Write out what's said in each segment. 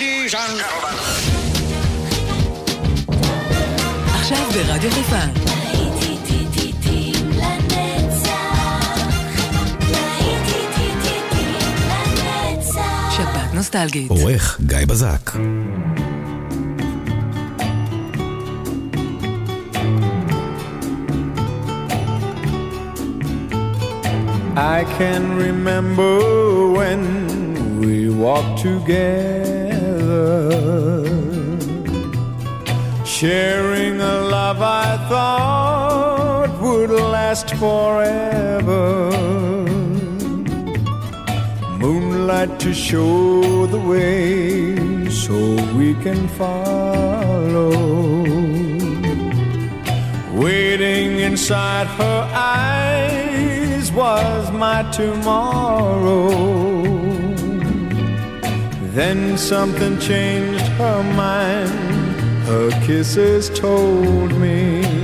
Ladies and gentlemen. עכשיו ברדיו חיפה. שבת נוסטלגית. עורך גיא בזק. I can remember when we walked together, sharing a love I thought would last forever. Moonlight to show the way so we can follow waiting inside her eyes was my tomorrow. Then something changed her mind, her kisses told me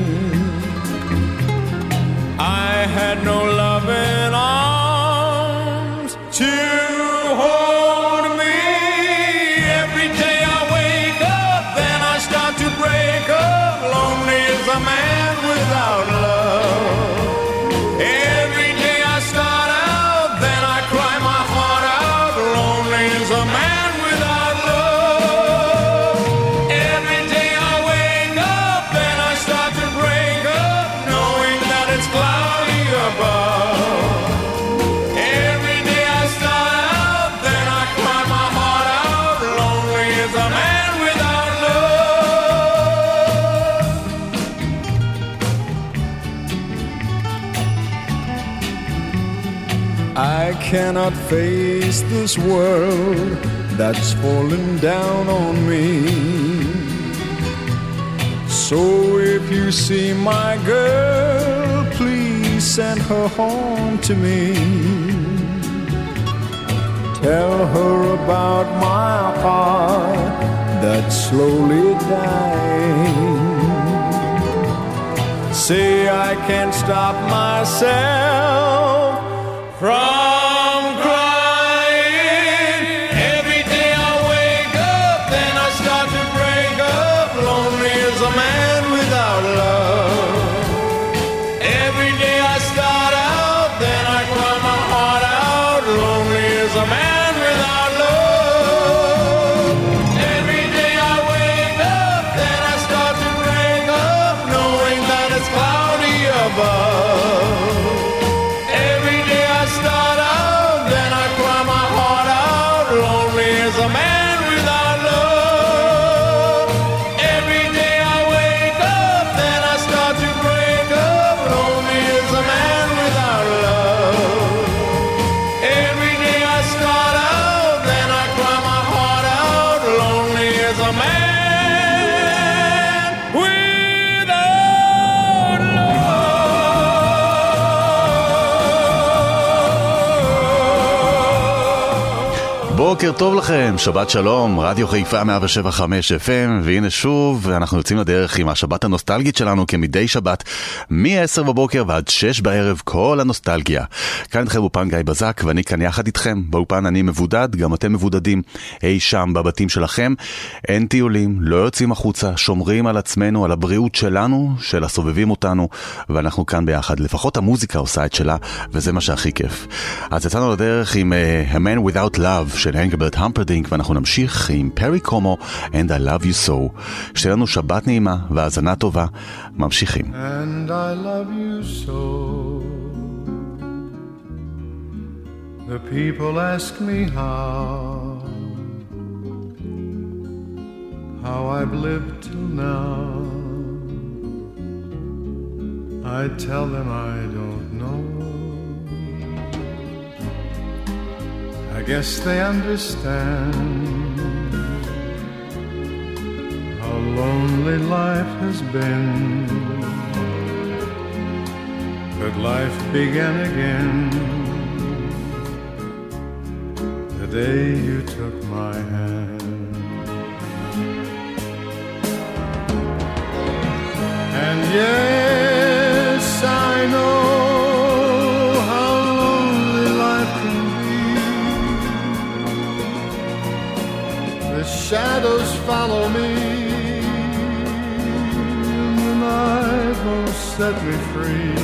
cannot face this world that's falling down on me. So if you see my girl, please send her home to me. Tell her about my heart that's slowly dying. Say I can't stop myself from בוקר טוב לכם, שבת שלום, רדיו חיפה 175 FM, והנה שוב, אנחנו יוצאים לדרך עם השבת הנוסטלגית שלנו כמדי שבת, מ-10 בבוקר ועד 6 בערב, כל הנוסטלגיה. כאן איתכם אופן גיא בזק, ואני כאן יחד איתכם. באופן אני מבודד, גם אתם מבודדים אי שם בבתים שלכם. אין טיולים, לא יוצאים החוצה, שומרים על עצמנו, על הבריאות שלנו, של הסובבים אותנו, ואנחנו כאן ביחד. לפחות המוזיקה עושה את שלה, וזה מה שהכי כיף. אז יצאנו לדרך עם uh, A Man Without Love של הנגברט המפרדינק, ואנחנו נמשיך עם פרי קומו And I Love You So. שתהיה לנו שבת נעימה והאזנה טובה. ממשיכים. And I love you so. The people ask me how, how I've lived till now. I tell them I don't I guess they understand how lonely life has been. But life began again the day you took my hand. And yes, I know shadows follow me. The night won't set me free.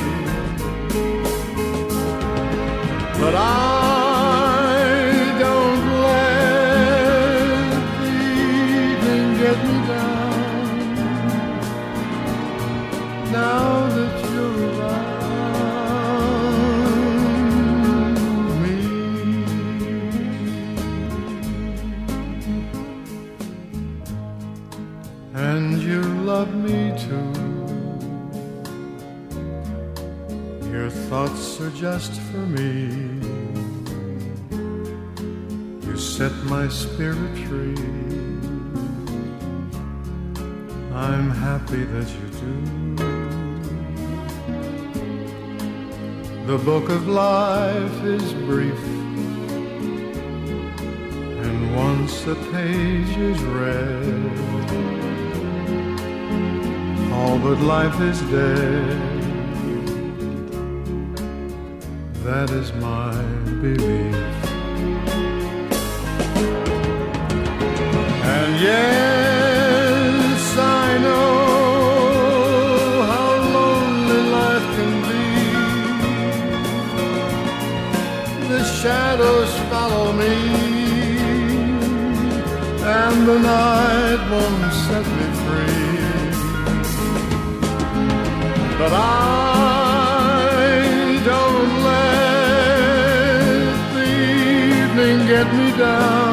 But I just for me. You set my spirit free. I'm happy that you do. The book of life is brief. And once a page is read, all but life is dead. That is my belief. And yes, I know how lonely life can be. The shadows follow me, and the night won't set me free. But I get me down.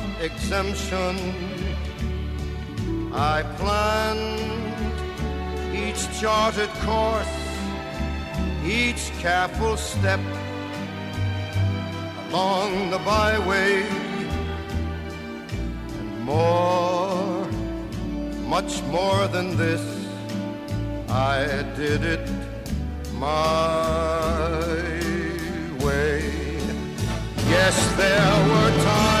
exemption. I planned each charted course, each careful step along the byway and more, much more than this, I did it my way. Yes, there were times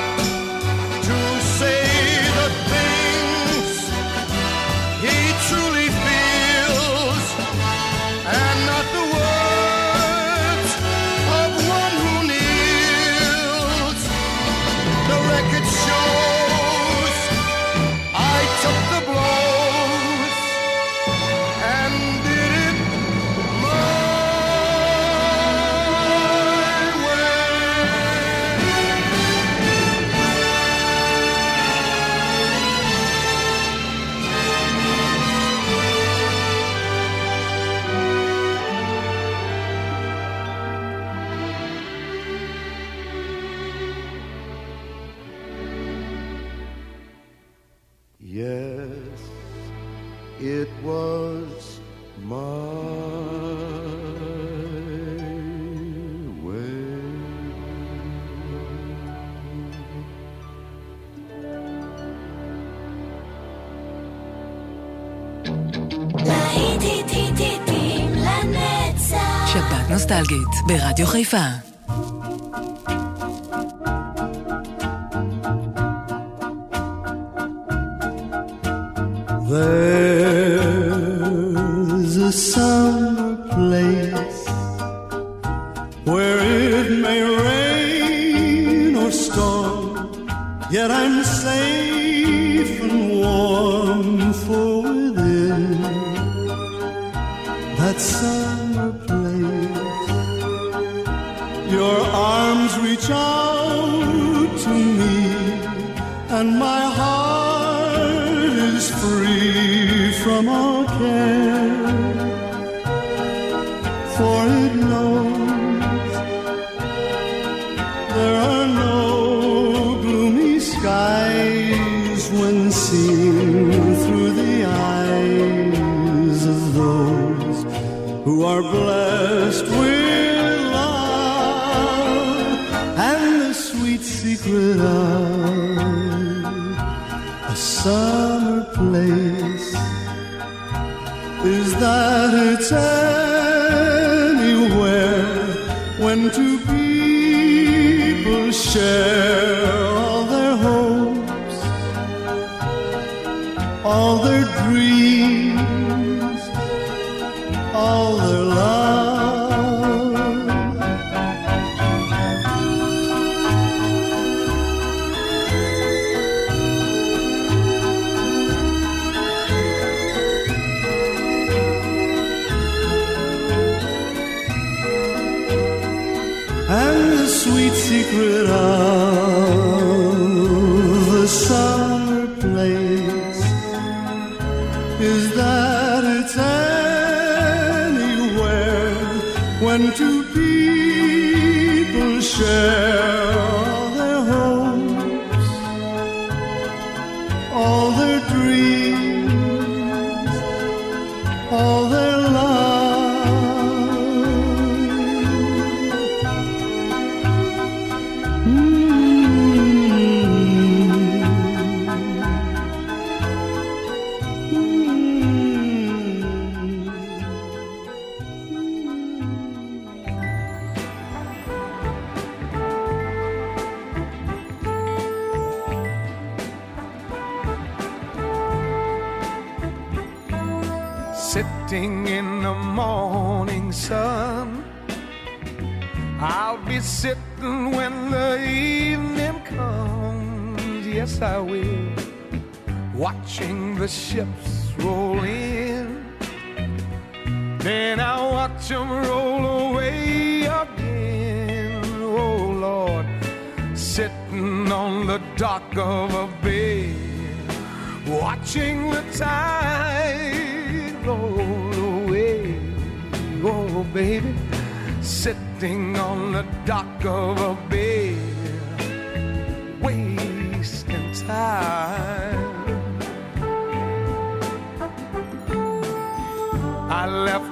שבת נוסטלגית, ברדיו חיפה. There secret eye.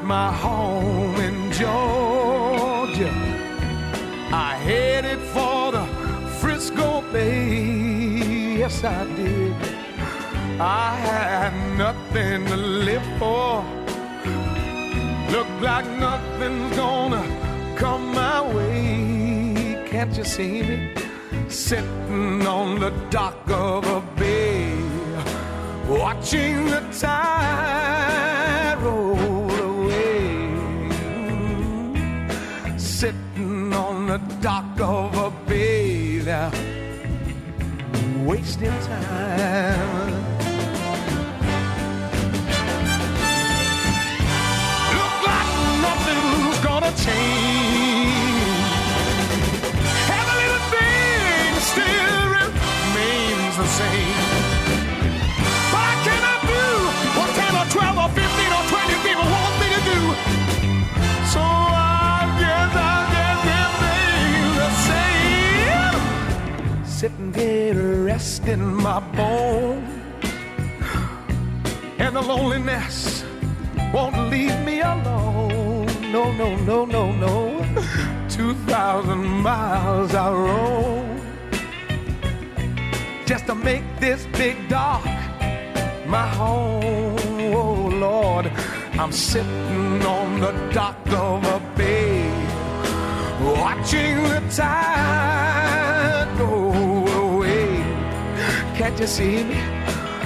my home in Georgia. I headed for the Frisco Bay. Yes, I did. I had nothing to live for. Looked like nothing's gonna come my way. Can't you see me sitting on the dock of a bay, watching the tide? still time. couldn't get rest in my bones, and the loneliness won't leave me alone. No, no, no, no, no. Two thousand miles I roam just to make this big dark my home. Oh Lord, I'm sitting on the dock of a bay, watching the tide you see me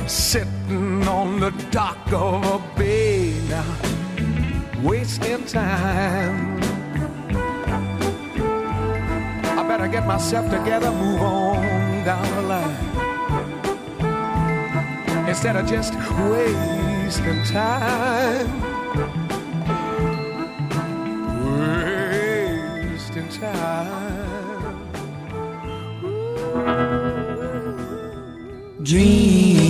sitting on the dock of a bay now, wasting time. I better get myself together, move on down the line. Instead of just wasting time. wasting time. dream.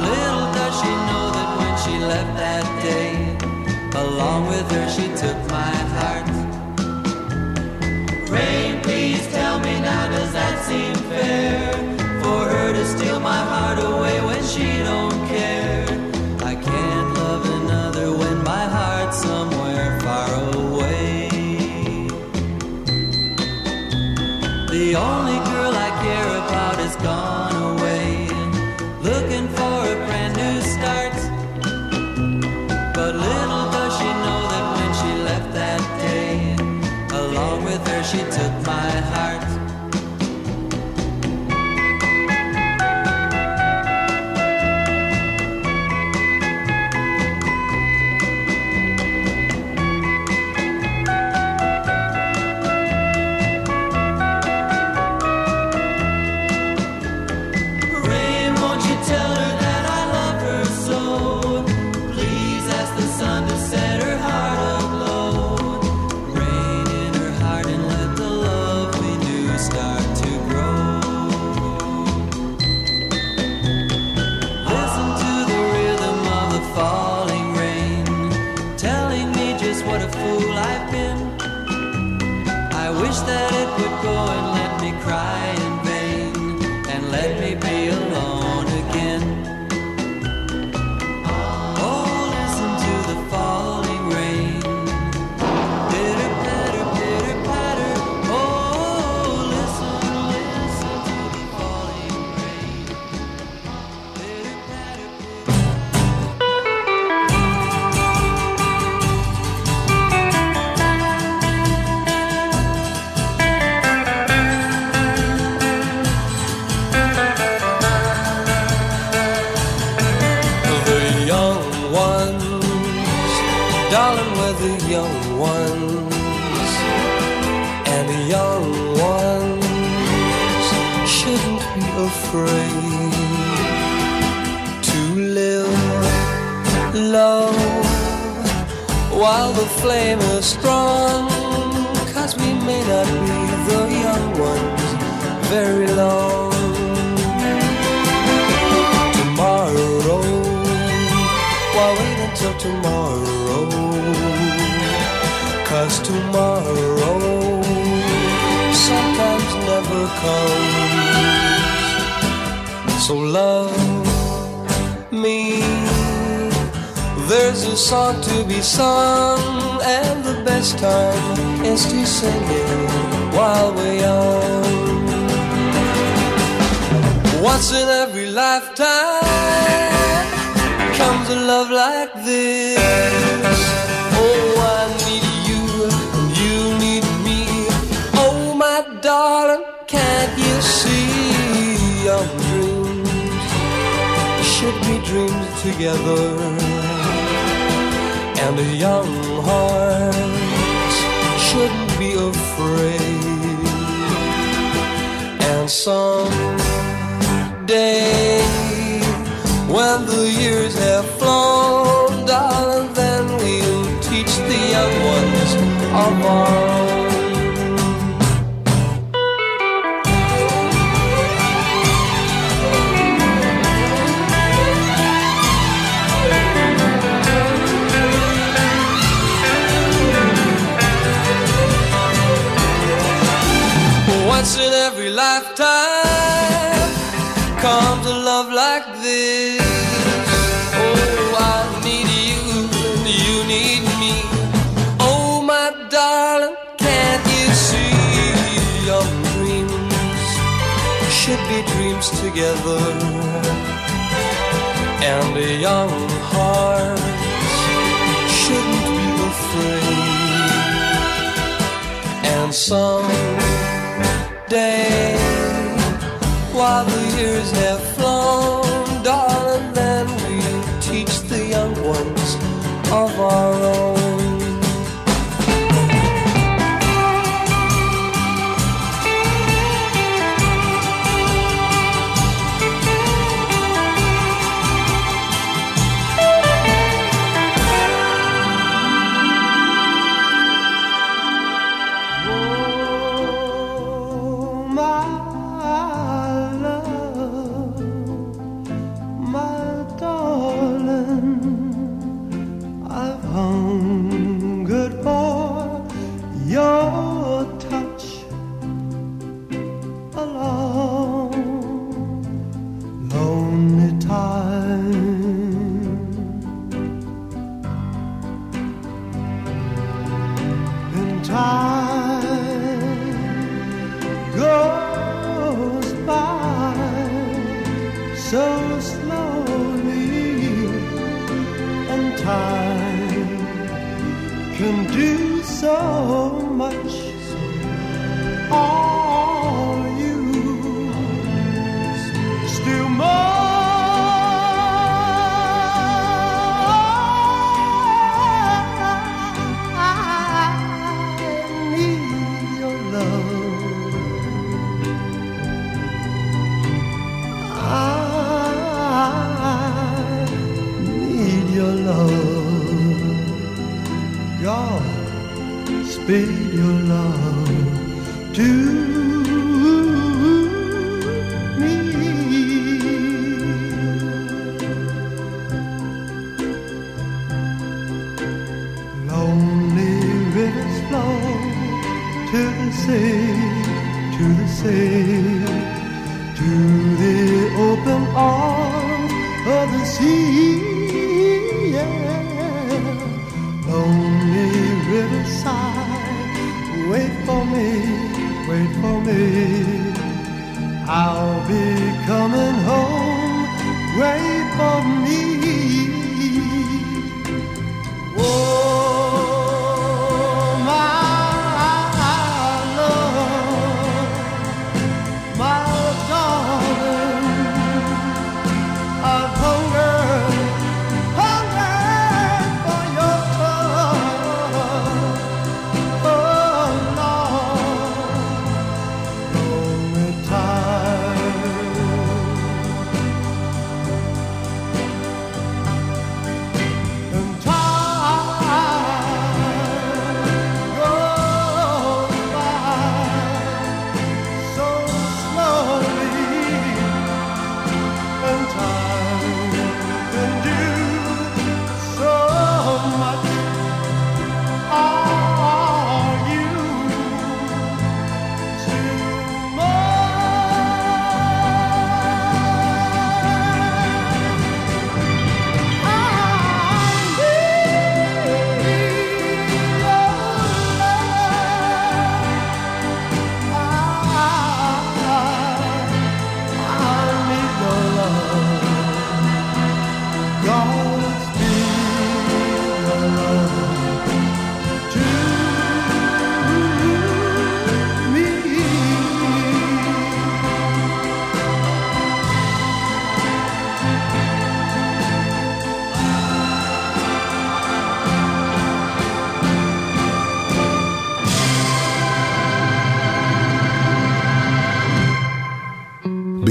little does she know that when she left that day, along with her she took Darling, can't you see our dreams should be dreams together? And a young heart shouldn't be afraid. And someday, when the years have flown, darling, then we'll teach the young ones of our together and a young heart shouldn't be afraid. And some day while the years have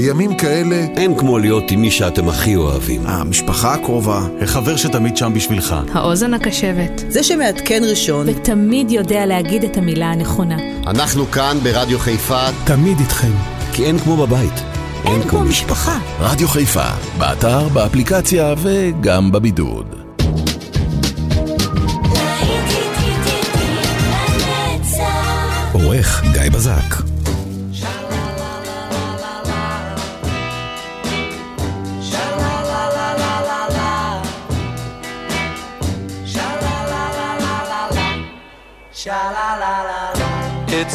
בימים כאלה אין כמו להיות עם מי שאתם הכי אוהבים. המשפחה הקרובה, החבר שתמיד שם בשבילך. האוזן הקשבת. זה שמעדכן ראשון. ותמיד יודע להגיד את המילה הנכונה. אנחנו כאן ברדיו חיפה. תמיד איתכם. כי אין כמו בבית. אין כמו משפחה. רדיו חיפה, באתר, באפליקציה וגם בבידוד. עורך גיא בזק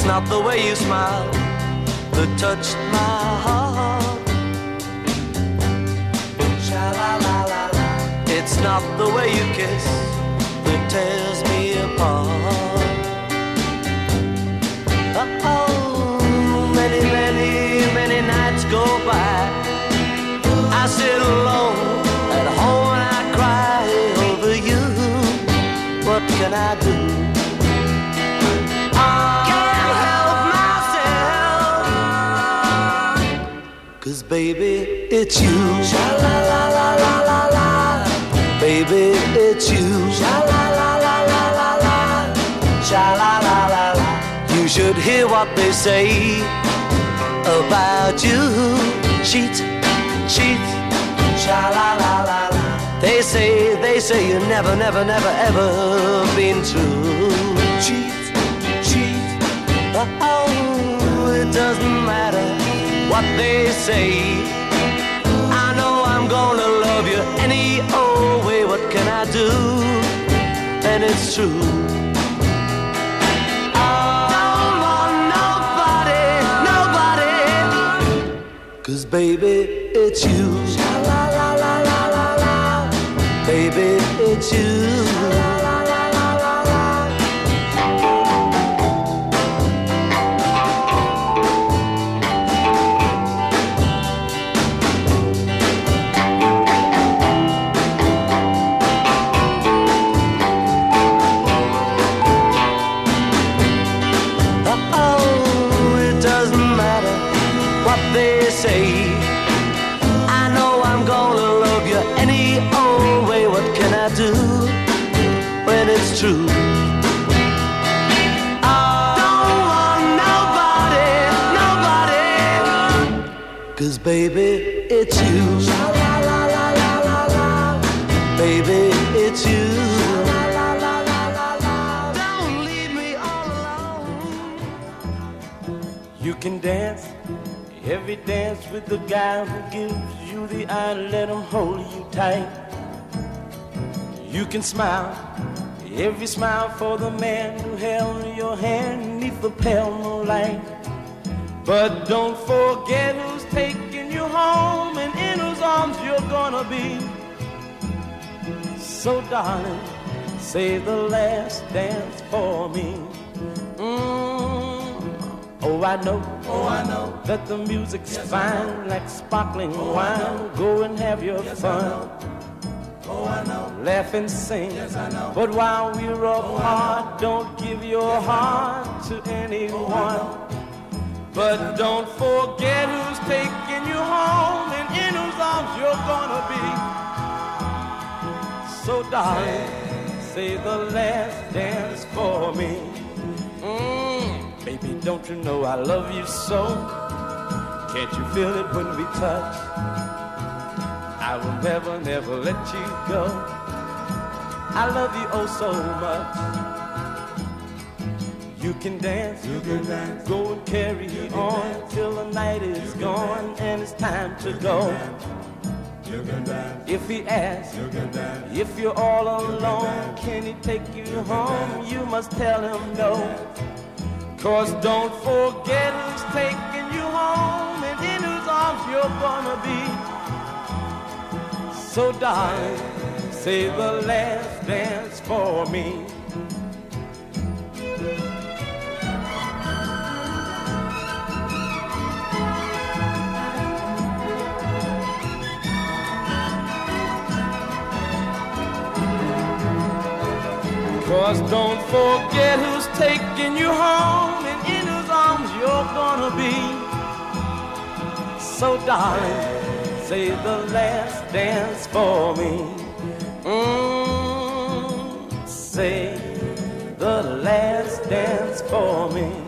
It's not the way you smile that touched my heart. It's not the way you kiss that tears me apart. Oh, many, many, many nights go by. I sit alone at home and I cry over you. What can I do? Baby, it's you. Sha la la la la la la. Baby, it's you. Sha la la la la la la. Sha la la la la. You should hear what they say about you. Cheat, cheat. Sha la la la la. They say, they say you never, never, never, ever been true. Cheat, cheat. Oh, it doesn't matter what they say. I know I'm gonna love you any old way. What can I do? And it's true. I don't nobody, nobody. Cause baby, it's you. La la la la la la. Baby, it's you. Every dance with the guy who gives you the eye. Let him hold you tight. You can smile every smile for the man who held your hand neath the pale moonlight. But don't forget who's taking you home and in whose arms you're gonna be. So, darling, say the last dance for me. Mm. Oh, I know, oh, I know that the music's fine like sparkling wine. Go and have your fun. Oh, I know. Laugh and sing. Yes, I know. But while we're apart, don't give your heart to anyone. But don't forget who's taking you home and in whose arms you're gonna be. So, darling, say the last dance for me. Mm, baby, don't you know I love you so? Can't you feel it when we touch? I will never, never let you go. I love you oh so much. You can dance, you can dance. Go and carry on till the night is gone and it's time to go. If he asks, if you're all alone, can he take you home? You must tell him no. Cause don't forget who's taking you home and in whose arms you're gonna be. So darling, say the last dance for me. Cause don't forget who's taking you home you're gonna be. So darling, say the last dance for me. Mm, say the last dance for me.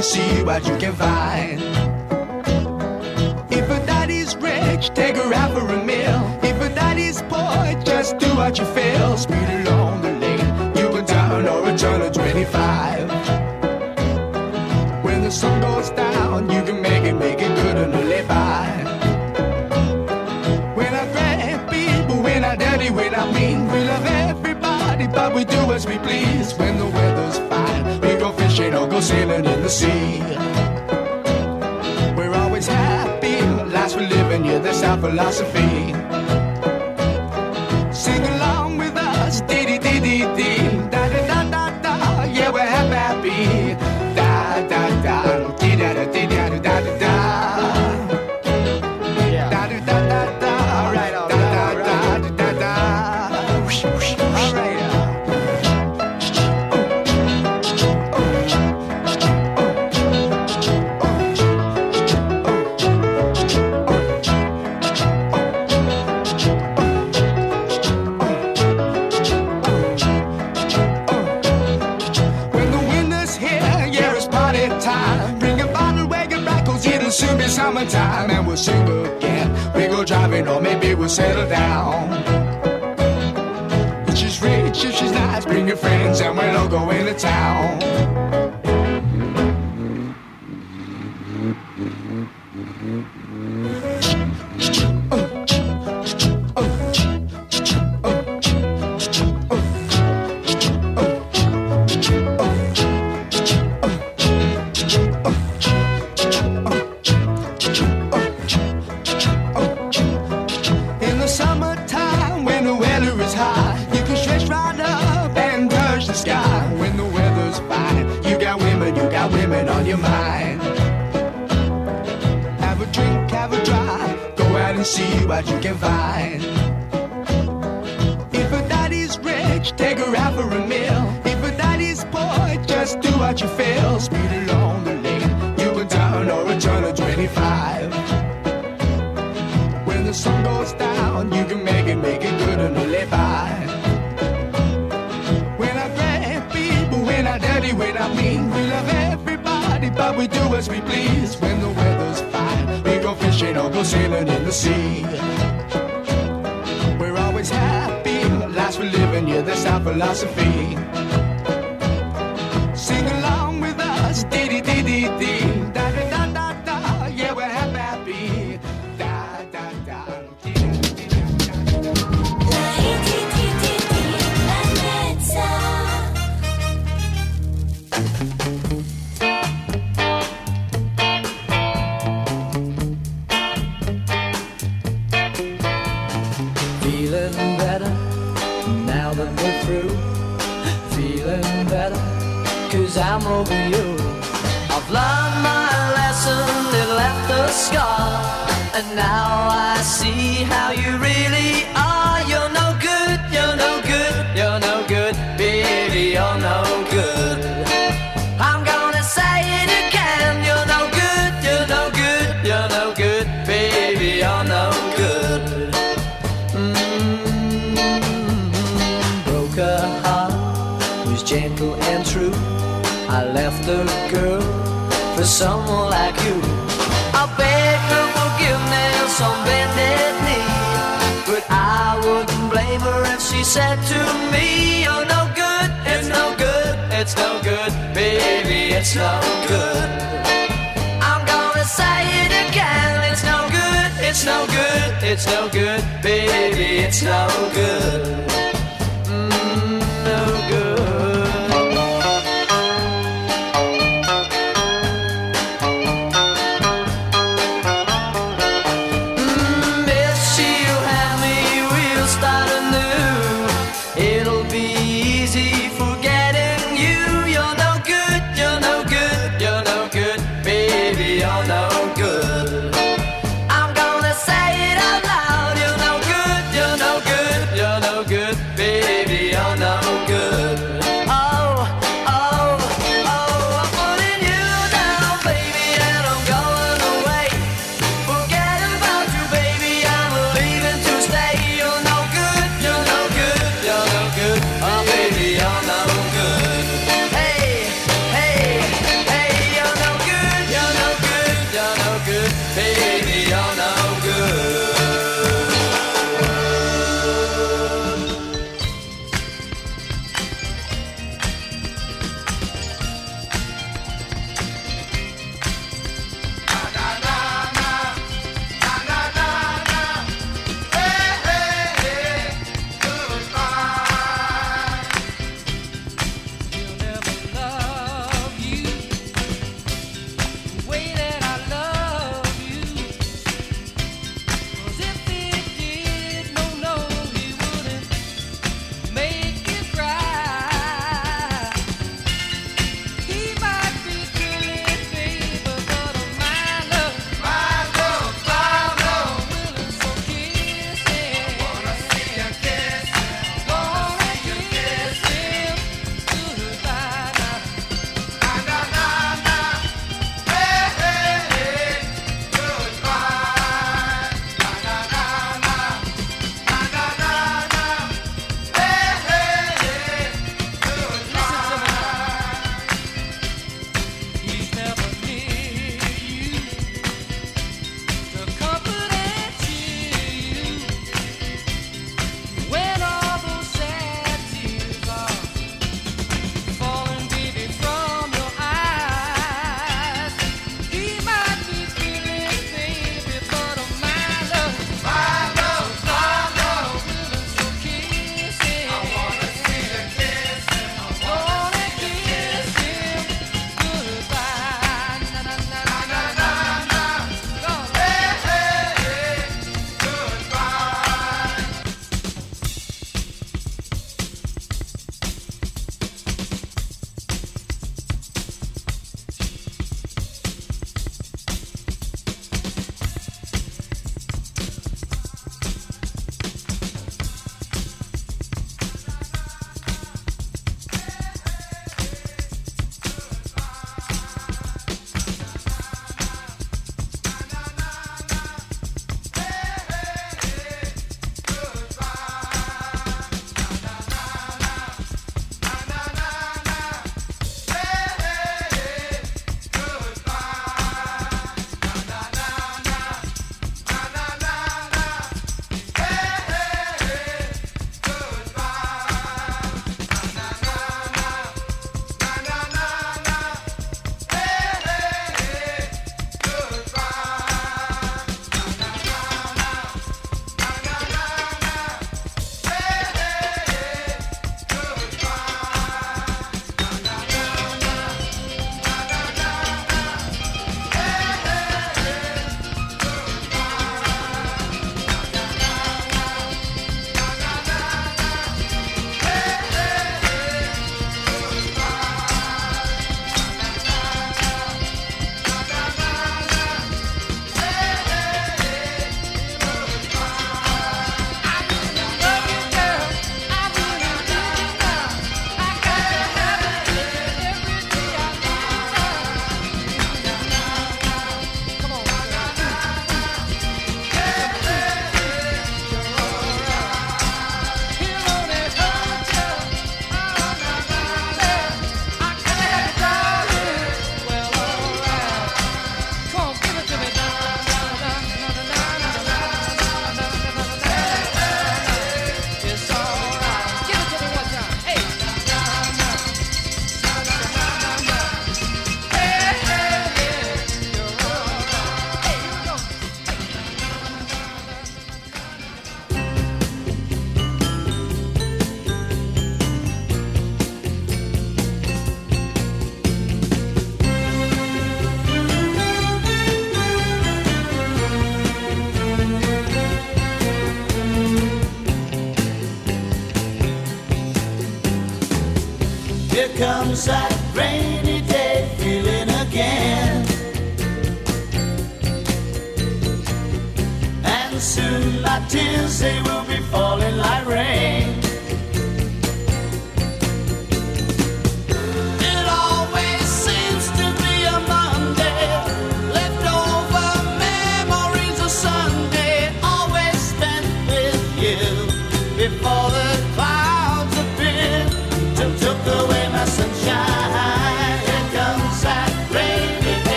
And see what you can find. If a daddy's rich, take her out for a meal. If a daddy's poor, just do what you feel. Speed We're always happy, lives we're living, yeah, that's our philosophy. Settle down. Turn of 25. When the sun goes down, you can make it, make it good and live by. When I grab people, when I dirty, when I mean, we love everybody, but we do as we please. When the weather's fine, we go fishing or go sailing in the sea. We're always happy, lives we're living, yeah, that's our philosophy. See how you really are. You're no good, you're no good, you're no good, baby, you're no good. I'm gonna say it again, you're no good, you're no good, you're no good, baby, you're no good. Hmm. broke her heart was gentle and true. I left the girl for someone like you. I begged her forgiveness on said to me, "You're no good, it's no good, it's no good, baby, it's no good." I'm gonna say it again, it's no good, it's no good, it's no good, baby, it's no good. Mm, no good.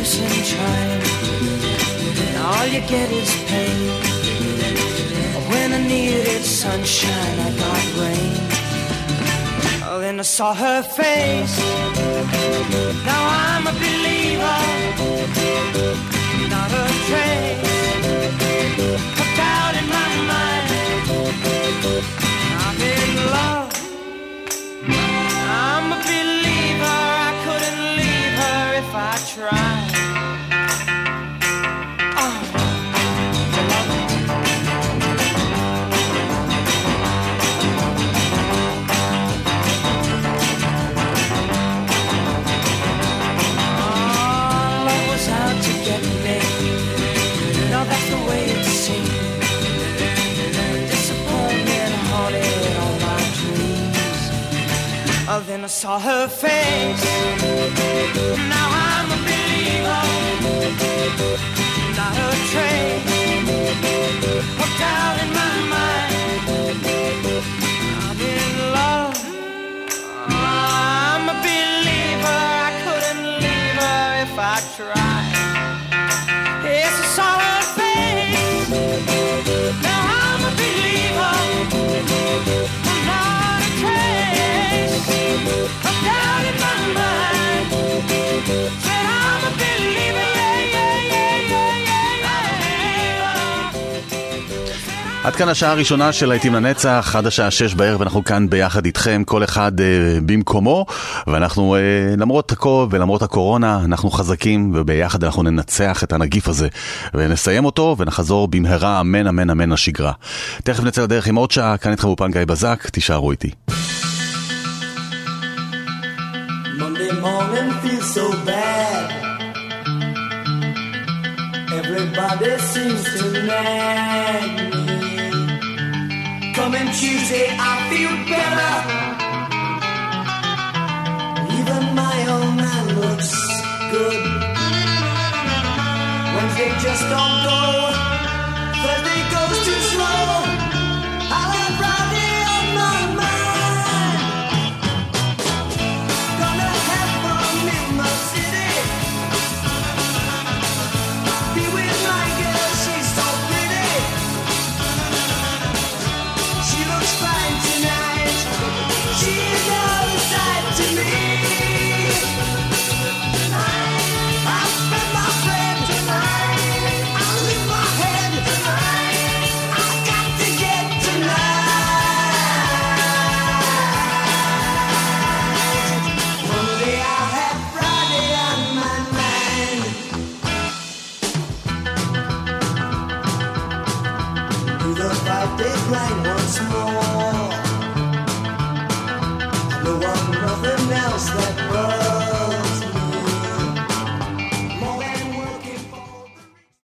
Use in? All you get is pain. When I needed sunshine, I got rain. Oh, then I saw her face. Now I'm a believer. Not a trace of doubt in my mind. I'm in love. I'm a believer. I couldn't leave her if I tried. Then I saw her face. Now I'm a believer. Not a trace of doubt עד כאן השעה הראשונה של להיטים לנצח, עד השעה שש בערב אנחנו כאן ביחד איתכם, כל אחד אה, במקומו, ואנחנו אה, למרות הכל ולמרות הקורונה, אנחנו חזקים, וביחד אנחנו ננצח את הנגיף הזה, ונסיים אותו ונחזור במהרה, אמן אמן אמן לשגרה. תכף נצא לדרך עם עוד שעה, כאן איתכם אופן גיא בזק, תישארו איתי. Everybody seems to nag Tuesday, I feel better. Even my old man looks good. Wednesday just don't go. Thursday